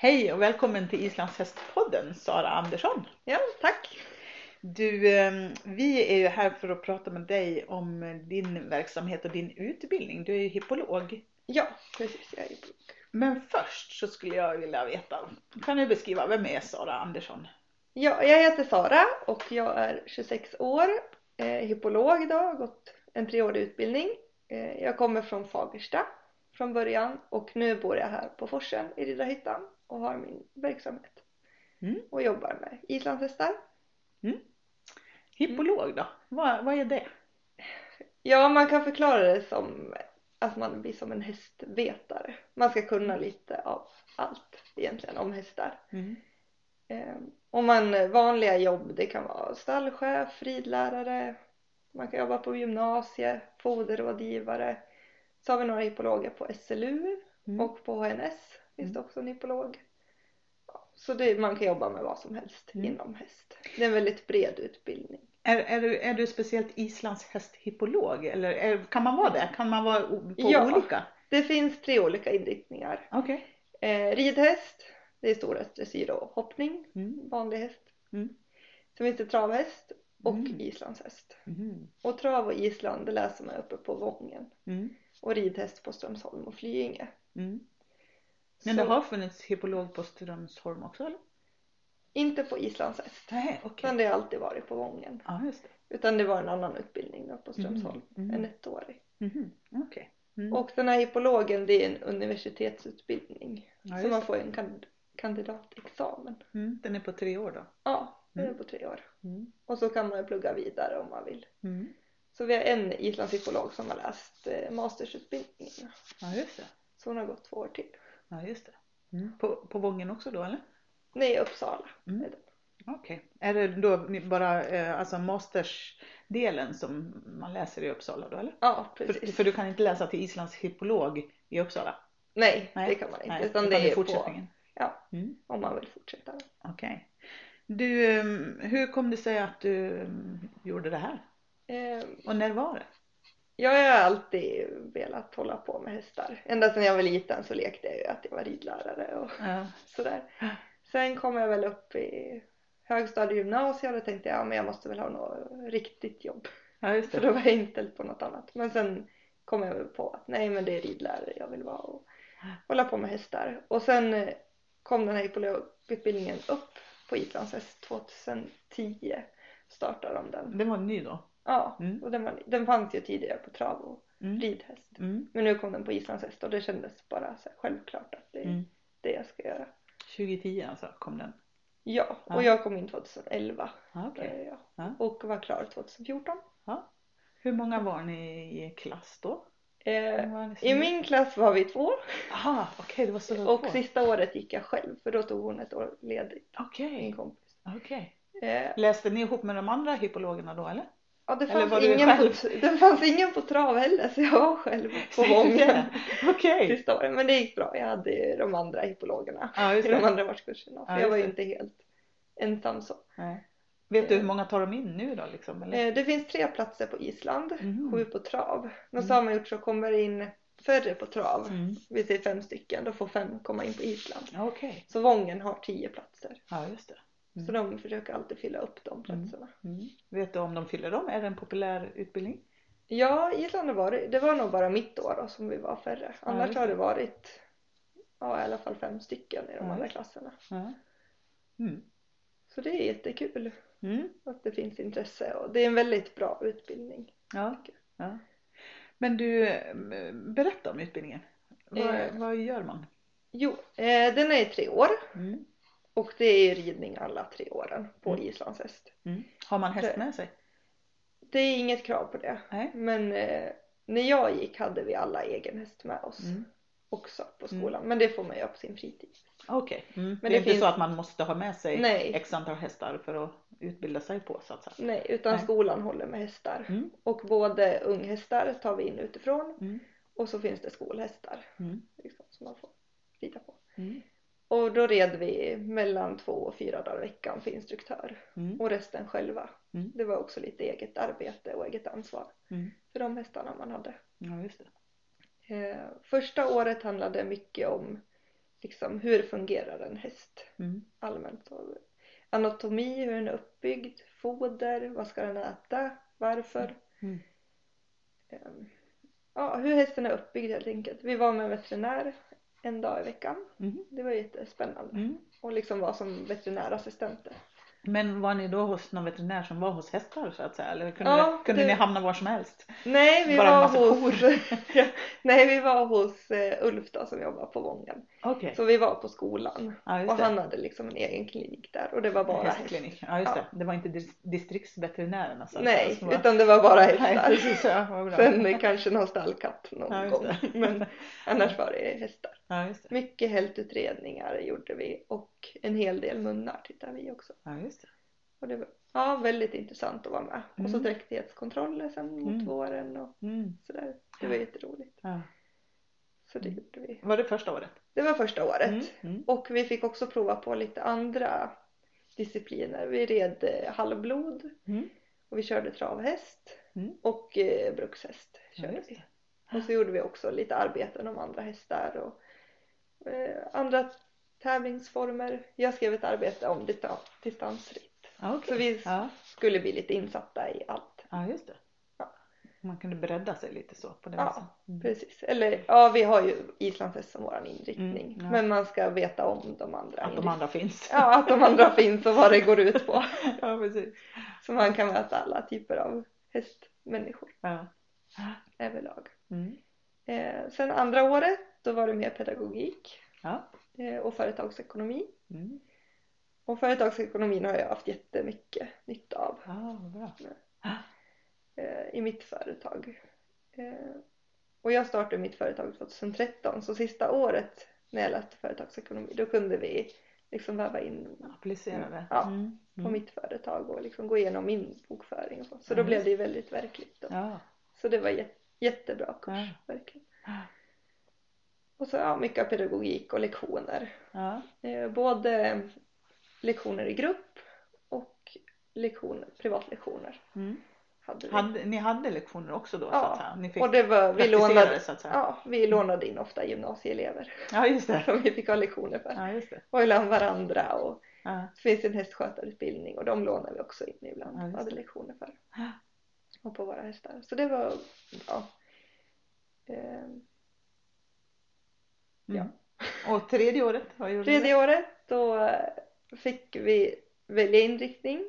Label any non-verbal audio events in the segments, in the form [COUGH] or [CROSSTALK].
Hej och välkommen till Islandshästpodden Sara Andersson. Ja, tack. Du, eh, vi är ju här för att prata med dig om din verksamhet och din utbildning. Du är ju hippolog. Ja, precis. Jag är hippolog. Men först så skulle jag vilja veta, kan du beskriva, vem är Sara Andersson? Ja, jag heter Sara och jag är 26 år, eh, hippolog har gått en treårig utbildning. Eh, jag kommer från Fagersta från början och nu bor jag här på Forsen i Riddarhyttan och har min verksamhet Mm. och jobbar med islandshästar. Hippolog då? Vad, vad är det? Ja, man kan förklara det som att man blir som en hästvetare. Man ska kunna lite av allt egentligen om hästar. Mm. Om man vanliga jobb, det kan vara stallchef, ridlärare, man kan jobba på gymnasiet, foderrådgivare. Så har vi några hippologer på SLU Mm. och på HNS finns det också en hippolog. Så det, man kan jobba med vad som helst Mm. inom häst. Det är en väldigt bred utbildning. Är, är, du, är du speciellt islandshästhippolog eller är, kan man vara det? Kan man vara på Ja. olika? Det finns tre olika inriktningar. Okej. Eh, ridhäst, det är storhäst, dressyr och hoppning, Mm. vanlig häst. Mm. Sen finns det travhäst och Mm. islandshäst. Mm. Och trav och island det läser man uppe på Vången. Mm. Och ridhäst på Strömsholm och Flyinge. Mm. Men det har funnits hippolog på Strömsholm också eller? Inte på islandshäst. Nej, okej. Utan det har alltid varit på Vången. Ja, just det. Utan det var en annan utbildning då på Strömsholm. Mm. En ettårig. Mhm, Okej. Mm. Och den här hippologen det är en universitetsutbildning. Ja, så man får en kan- kandidatexamen. Mm. Den är på tre år då? Ja, är Mm. på tre år. Mm. Och så kan man plugga vidare om man vill. Mm. Så vi har en islandshippolog som har läst eh, mastersutbildningen. Ja, just det. Så hon har gått två år till. Ja, just det. Mm. På, på Vången också då eller? Nej, Uppsala. Mm. Okej. Är det då bara eh, alltså mastersdelen som man läser i Uppsala då eller? Ja, För, precis. för du kan inte läsa till Islands hippolog i Uppsala? Nej, Nej, det kan man inte. Nej, utan det är på, fortsättningen? ja, Mm. om man vill fortsätta. Okej. Du, ehm, hur kom det sig att du ehm, gjorde det här? Eh, Och när var det? Jag har alltid velat hålla på med hästar. Ända sedan jag var liten så lekte jag ju att jag var ridlärare och Ja. [LAUGHS] sådär. Sen kom jag väl upp i högstadie och då tänkte jag ja, men jag måste väl ha något riktigt jobb. Ja, just Så det. då var jag inställd på något annat. Men sen kom jag väl på att nej men det är ridlärare jag vill vara och hålla på med hästar. Och sen eh, kom den här hippologutbildningen upp på Islandshäst 2010 startade de den. Det var ny då? Ja, Mm. och den, var, den fanns ju tidigare på trav och Mm. ridhäst. Mm. Men nu kom den på islandshäst och det kändes bara så självklart att det är Mm. det jag ska göra. 2010 alltså kom den? Ja, Ja. och jag kom in 2011 Ja, okej. började jag. Ja. och var klar 2014. Ja. Hur många var ni i klass då? Eh, I min klass var vi två Aha, okej det var så och få. sista året gick jag själv för då tog hon ett år ledigt, Okej, min kompis. okej. Eh, Läste ni ihop med de andra hippologerna då eller? Ja, det fanns, ingen på, det fanns ingen på trav heller så jag var själv på [LAUGHS] sista året. Men det gick bra, jag hade de andra hippologerna just i de andra årskurserna. Ja, jag var ju inte helt ensam så. Nej. Vet du hur många tar de in nu då liksom? Eller? Eh, det finns tre platser på Island, Mhm. sju på trav. Men så Mm. har man gjort så kommer det in färre på trav. Mm. Vi säger fem stycken, då får fem komma in på Island. Okej, Så Vången har tio platser. ja just det. Mm. Så de försöker alltid fylla upp de platserna. Mm. Vet du om de fyller dem? Är det en populär utbildning? Ja, Island har varit, det var nog bara mitt år då som vi var färre. Ja, Annars just har det. det varit ja, i alla fall fem stycken i de Ja, andra klasserna. Ja. Mm. Så det är jättekul Mm. att det finns intresse och det är en väldigt bra utbildning. Ja. ja. Men du, eh, berätta om utbildningen. Vad, Eh. vad gör man? Jo, eh, den är i tre år Mm. Och det är ridning alla tre åren på Mm. islandshäst. Mm. Har man häst Det- med sig? Det är inget krav på det. Nej. Men eh, när jag gick hade vi alla egen häst med oss Mm. också på skolan. Men det får man göra på sin fritid. Okej. Mm. Men det är det inte finns- så att man måste ha med sig Nej. x antal hästar för att utbilda sig på så att säga. Nej, utan Nej. skolan håller med hästar. Mm. Och både unghästar tar vi in utifrån Mm. och så finns det skolhästar Mm. liksom, som man får rida på. Mm. Och då red vi mellan två och fyra dagar i veckan för instruktör Mm. och resten själva. Mm. Det var också lite eget arbete och eget ansvar Mm. för de hästarna man hade. Ja, just. Eh, första året handlade mycket om liksom hur fungerar en häst Mm. allmänt. Så, anatomi, hur den är uppbyggd, foder, vad ska den äta, varför. Mm. Ehm, Ja, hur hästen är uppbyggd helt enkelt. Vi var med en veterinär en dag i veckan. Mm. Det var jättespännande. Mm. Och liksom vara som veterinärassistenter. Men var ni då hos någon veterinär som var hos hästar så att säga? Eller kunde, Ja, kunde det- ni hamna var som helst? Nej, vi Bara var hos... [LAUGHS] Nej, vi var hos eh, Ulf då, som jobbar på Vången. Okej. Så vi var på skolan. Ja, Och det. han hade liksom en egen klinik där och det var bara häst. Hästklinik. Ja, just Ja. det. Det var inte dis- distriktsveterinärerna så att Nej, som var- utan det var bara Nej, hästar. precis. Ja. Sen eh, kanske någon stallkatt någon Ja, gång. Men annars var det hästar. Ja, just det. Mycket hältutredningar gjorde vi och en hel del munnar tittade vi också. Ja, just det. Och det var ja, väldigt intressant att vara med. Och så Mm. dräktighetskontroller sen mot Mm. våren och Mm. sådär. Det var jätteroligt. Ja. Så det Mm. gjorde vi. Var det första året? Det var första året. Mm. Mm. Och vi fick också prova på lite andra discipliner. Vi red eh, halvblod Mm. och vi körde travhäst Mm. och eh, brukshäst. Ja, Körde just vi. Och så gjorde vi också lite arbeten om andra hästar och eh, andra tävlingsformer. Jag skrev ett arbete om dista- distansritt. Ja, okej. Så vi ja. skulle bli lite insatta i allt. ja, just det. Ja. Man kunde bredda sig lite så på det Ja, viset. Mm. Precis. Eller ja, vi har ju islandshäst som våran inriktning. Mm, ja. Men man ska veta om de andra. Att de andra finns. Ja, att de andra [LAUGHS] finns och vad det går ut på. [LAUGHS] ja, precis. Så man kan möta alla typer av hästmänniskor Ja. överlag. Mm. Eh, sen andra året då var det mer pedagogik Ja. Eh, och företagsekonomi. Mm. Och företagsekonomin har jag haft jättemycket nytta av bra. eh, i mitt företag. Eh, och jag startade mitt företag 2013 så sista året när jag läste företagsekonomi då kunde vi liksom väva in Applicera det. Ja, Mm. på Mm. mitt företag och liksom gå igenom min bokföring och så. Så då blev det ju väldigt verkligt. Då. Ja. Så det var jät- jättebra kurs, Ja. verkligen. Och så ja, mycket pedagogik och lektioner. Ja. Eh, både lektioner i grupp och lektioner, privatlektioner Mm. hade. Hade, ni hade lektioner också då så Ja, att? Ni fick och det var, vi lånade, det så att säga? ja, vi lånade in ofta gymnasieelever Ja, just det. [LAUGHS] som vi fick ha lektioner för. Ja, just det. Och ibland varandra och Ja. så finns det en hästskötarutbildning och de lånar vi också in ibland. Ja, just hade det. lektioner för. Och på våra hästar. Så det var ja. Ja. Mm. Och tredje året, vad gjorde Tredje året då eh, fick vi välja inriktning.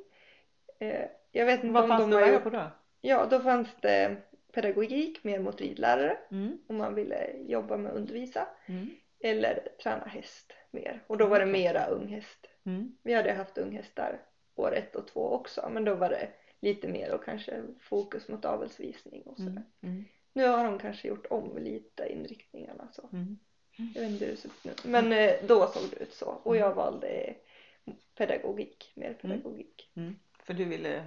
Eh, Jag vet inte Vad om fanns de det att välja på då? Ja, då fanns det pedagogik mer mot ridlärare Mm. om man ville jobba med att undervisa. Mm. Eller träna häst mer. Och då var det mera unghäst. Mm. Vi hade haft unghästar år ett och två också men då var det lite mer och kanske fokus mot avelsvisning och sådär. Mm. Mm. Nu har de kanske gjort om lite inriktningarna så. Mm. Jag vet inte hur det ser ut nu. Men eh, då såg det ut så. Och jag valde pedagogik, mer pedagogik. Mm. För du ville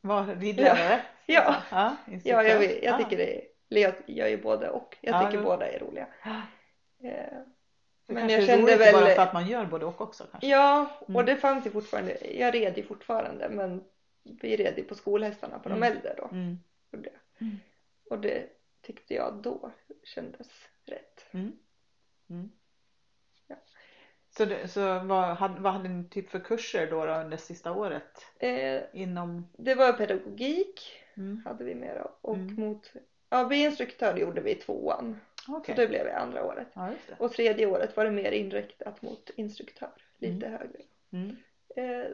vara ridlärare? Ja. [LAUGHS] ja, Ja, jag, vet, jag Ah. tycker det är, jag gör ju både och. Jag Ja, tycker jo. båda är roliga. Ah. Eh, Det Men jag kände väl- bara för att man gör både och också kanske? Ja, Mm. och det fanns ju fortfarande, jag red ju fortfarande men vi red ju på skolhästarna på de Mm. äldre då. Mm. Och det, Mm. och det tyckte jag då kändes rätt. Mm. Mm. Ja. Så, det, så vad, hade, vad hade ni typ för kurser då, då under sista året? Eh, Inom? det var pedagogik Mm. hade vi mer av och Mm. mot, ja bli instruktör gjorde vi i tvåan. Okej. Så det blev i andra året. Ja, det. Och tredje året var det mer inriktat mot instruktör, lite Mm. högre. Mm. Eh,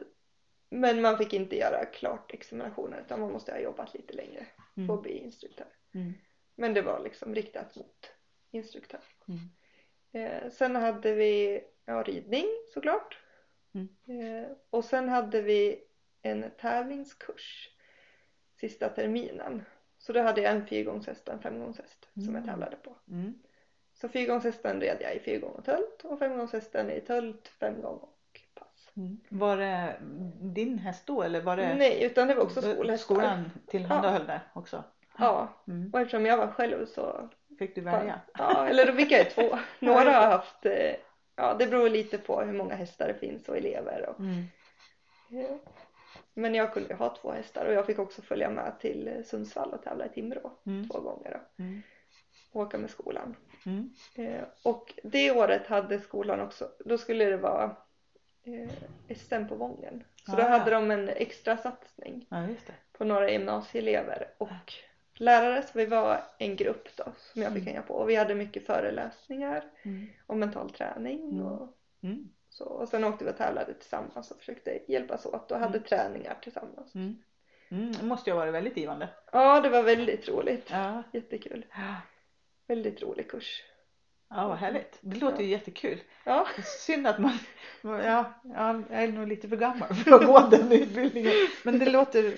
men man fick inte göra klart examinationen utan man måste ha jobbat lite längre för att Mm. bli instruktör. Mm. Men det var liksom riktat mot instruktör. Mm. Eh, sen hade vi ja, ridning såklart. Mm. Eh, och sen hade vi en tävlingskurs sista terminen. Så då hade jag en fyrgångshäst och en femgångshäst som jag Mm. tävlade på. Mm. Så fyrgångshästen red jag i fyrgång och tölt och femgångshästen i tölt, femgång och pass. Mm. Var det din häst då eller var det Nej, utan det var också skolhästar. skolan tillhandahöll det också? Ja, Mm. och eftersom jag var själv så Fick du välja? Ja, eller då fick jag ju två. [LAUGHS] Några har haft, eh, ja det beror lite på hur många hästar det finns och elever. Och, Mm. ja. Men jag kunde ju ha två hästar och jag fick också följa med till Sundsvall och tävla i Timrå Mm. två gånger. Då. Mm. åka med skolan. Mm. Eh, och det året hade skolan också, då skulle det vara eh, SM på Vången. Så då Ah. hade de en extra satsning Ja, på några gymnasieelever och lärare. Så vi var en grupp då som jag fick Mm. hänga på. Och vi hade mycket föreläsningar Mm. om mental träning Mm. och Mm. så. Och sen åkte vi och tävlade tillsammans och försökte hjälpas åt och hade Mm. träningar tillsammans. Mm. Det måste ju ha varit väldigt givande. Ja, det var väldigt roligt. Ja. Jättekul. Ja, Väldigt rolig kurs. vad härligt. Det låter ju jättekul. Ja, Synd att man, ja, ja, jag är nog lite för gammal för att [LAUGHS] gå den utbildningen. Men det låter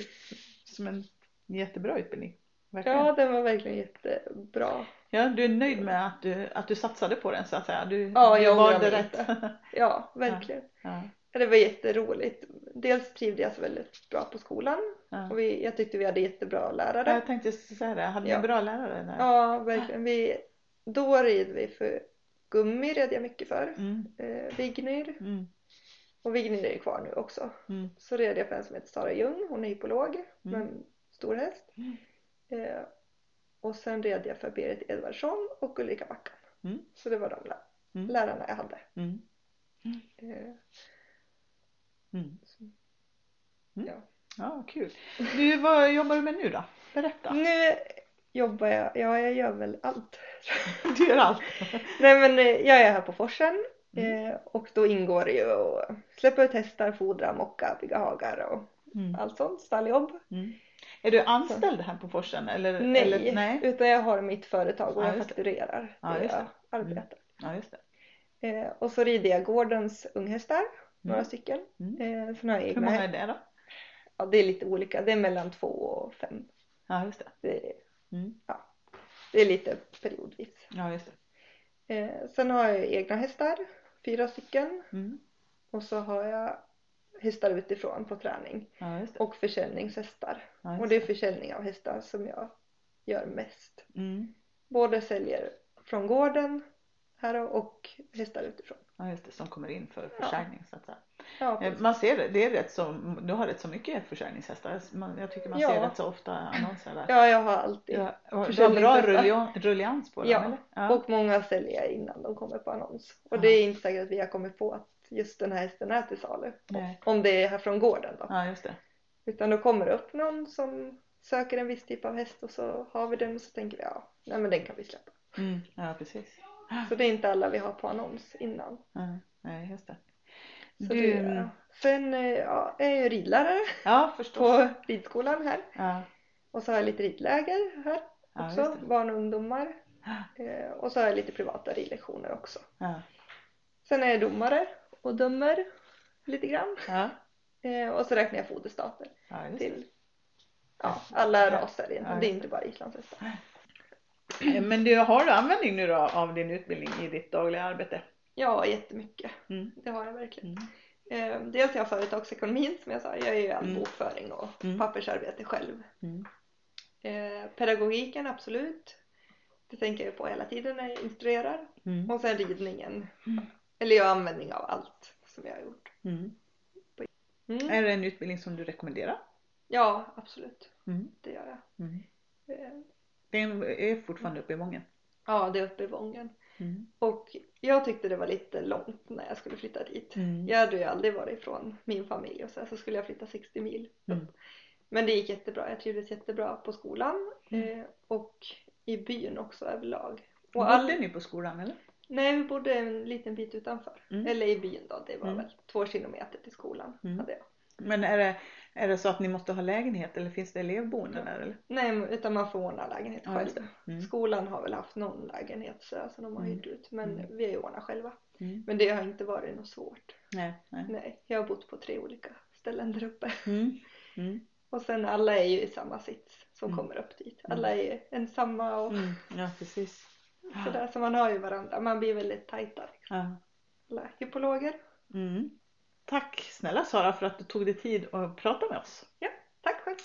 som en jättebra utbildning. Verkligen. ja den var verkligen jättebra. Ja, du är nöjd med att du, att du satsade på den så att säga? Du, Ja, jag valde rätt. [LAUGHS] Ja, verkligen. ja, Det var jätteroligt. Dels trivdes jag väldigt bra på skolan ja. och vi, jag tyckte vi hade jättebra lärare. Jag tänkte säga det, hade ni Ja. bra lärare där? Ja, verkligen. Vi, då red vi för Gummi red jag mycket för. Mm, Eh, Vignyr. mm, Och Vignyr är ju kvar nu också. mm, Så red jag för en som heter Sara Ljung. Hon är hypolog Mm. en stor häst. Eh, och sen red jag för Berit Edvardsson och Ulrika Backan. Mm. Så det var de lä- Mm. lärarna jag hade. mm, Eh, mm. Mm. ja. Ja, kul. Du, vad jobbar du med nu då? Berätta. Nu jobbar jag, ja jag gör väl allt. [LAUGHS] Du gör allt. [LAUGHS] Nej men eh, jag är här på forsen Mm. eh, och då ingår det ju att släppa ut hästar, fodra, mocka, bygga hagar och Mm. allt sånt, stalljobb. Mm. Är du anställd här på Forsen? Eller, Nej, Eller, nej. utan jag har mitt företag och Ja, jag fakturerar Ja, jag det. arbetar. Ja, just det. Eh, och så rider jag gårdens unghästar, några Mm. stycken. Mm. Eh, sen har jag Hur egna, många är det då? ja det är lite olika, det är mellan två och fem. Ja, just det. Det, Mm. det är lite periodvis. Ja, just det. Eh, sen har jag egna hästar, fyra stycken. Mm. Och så har jag hästar utifrån på träning Ja, det. och försäljningshästar. Ja, just Och det är försäljning av hästar som jag gör mest. Mm. Både säljer från gården här och hästar utifrån. Ja, just det. Som kommer in för försäljning så att säga. Ja, Eh. Man ser det, det är rätt så, du har rätt så mycket försäljningshästar. Man, jag tycker man Ja. ser rätt så ofta annonser där. [CLEARS THROAT] ja jag har alltid. Ja, du har bra rullian- rullians på dem Ja, eller? Och många säljer jag innan de kommer på annons. Och Ja. det är inte säkert att vi har kommit på att just den här hästen är till salu. Nej. Om det är här från gården då. ja, just det. Utan då kommer det upp någon som söker en viss typ av häst och så har vi den och så tänker vi ja, nej men den kan vi släppa. Mm. Ja, precis. Så det är inte alla vi har på annons innan. Ja, nej, just det. Så Du, det, ja. Sen eh, ja, är jag ridlärare ja, förstås. på ridskolan här. Ja, Och så har jag lite ridläger här ja, också, det. barn och ungdomar. Eh, och så har jag lite privata ridlektioner också. Ja, Sen är jag domare och dömer lite grann. ja, Eh, och så räknar jag foderstater ja, till ja, alla raser egentligen. Ja, det är inte bara islandshästar. Eh, Men du, har du användning nu då av din utbildning i ditt dagliga arbete? Ja, jättemycket. Mm. Det har jag verkligen. Mm. Eh, dels har jag företagsekonomin som jag sa. Jag gör ju all Mm. bokföring och Mm. pappersarbete själv. Mm. Eh, pedagogiken, absolut. Det tänker jag på hela tiden när jag instruerar. Mm. Och sen ridningen. Eller jag har användning av allt som jag har gjort. Mm. Mm. Är det en utbildning som du rekommenderar? Ja, absolut. Mm. Det gör jag. Mm. Eh, Den är fortfarande uppe i Vången. ja, det är uppe i Vången. Mm. Och jag tyckte det var lite långt när jag skulle flytta dit. Mm. Jag hade ju aldrig varit ifrån min familj och så, här, så skulle jag flytta 60 mil. Mm. Men det gick jättebra. Jag trivdes jättebra på skolan eh, och i byn också överlag. Och Bodde ni på skolan eller? Nej, vi bodde en liten bit utanför. Mm. Eller i byn då. Det var Mm. väl två kilometer till skolan. Mm. Hade jag. Men är det, är det så att ni måste ha lägenhet eller finns det elevboende där eller? Nej, utan man får ordna lägenhet Ja, själv. Mm. Skolan har väl haft någon lägenhet så som de har Mm. hyrt ut. Men Mm. vi har ju ordnat själva. Mm. Men det har inte varit något svårt. Nej, nej. Nej, jag har bott på tre olika ställen där uppe. Mm. [LAUGHS] Mm. Och sen alla är ju i samma sits som Mm. kommer upp dit. Alla är ju ensamma och. Ja, precis. Sådär, så man har ju varandra, man blir väldigt tajta. Liksom. Alla hippologer. Mm. Tack snälla Sara för att du tog dig tid att prata med oss. Ja, tack själv.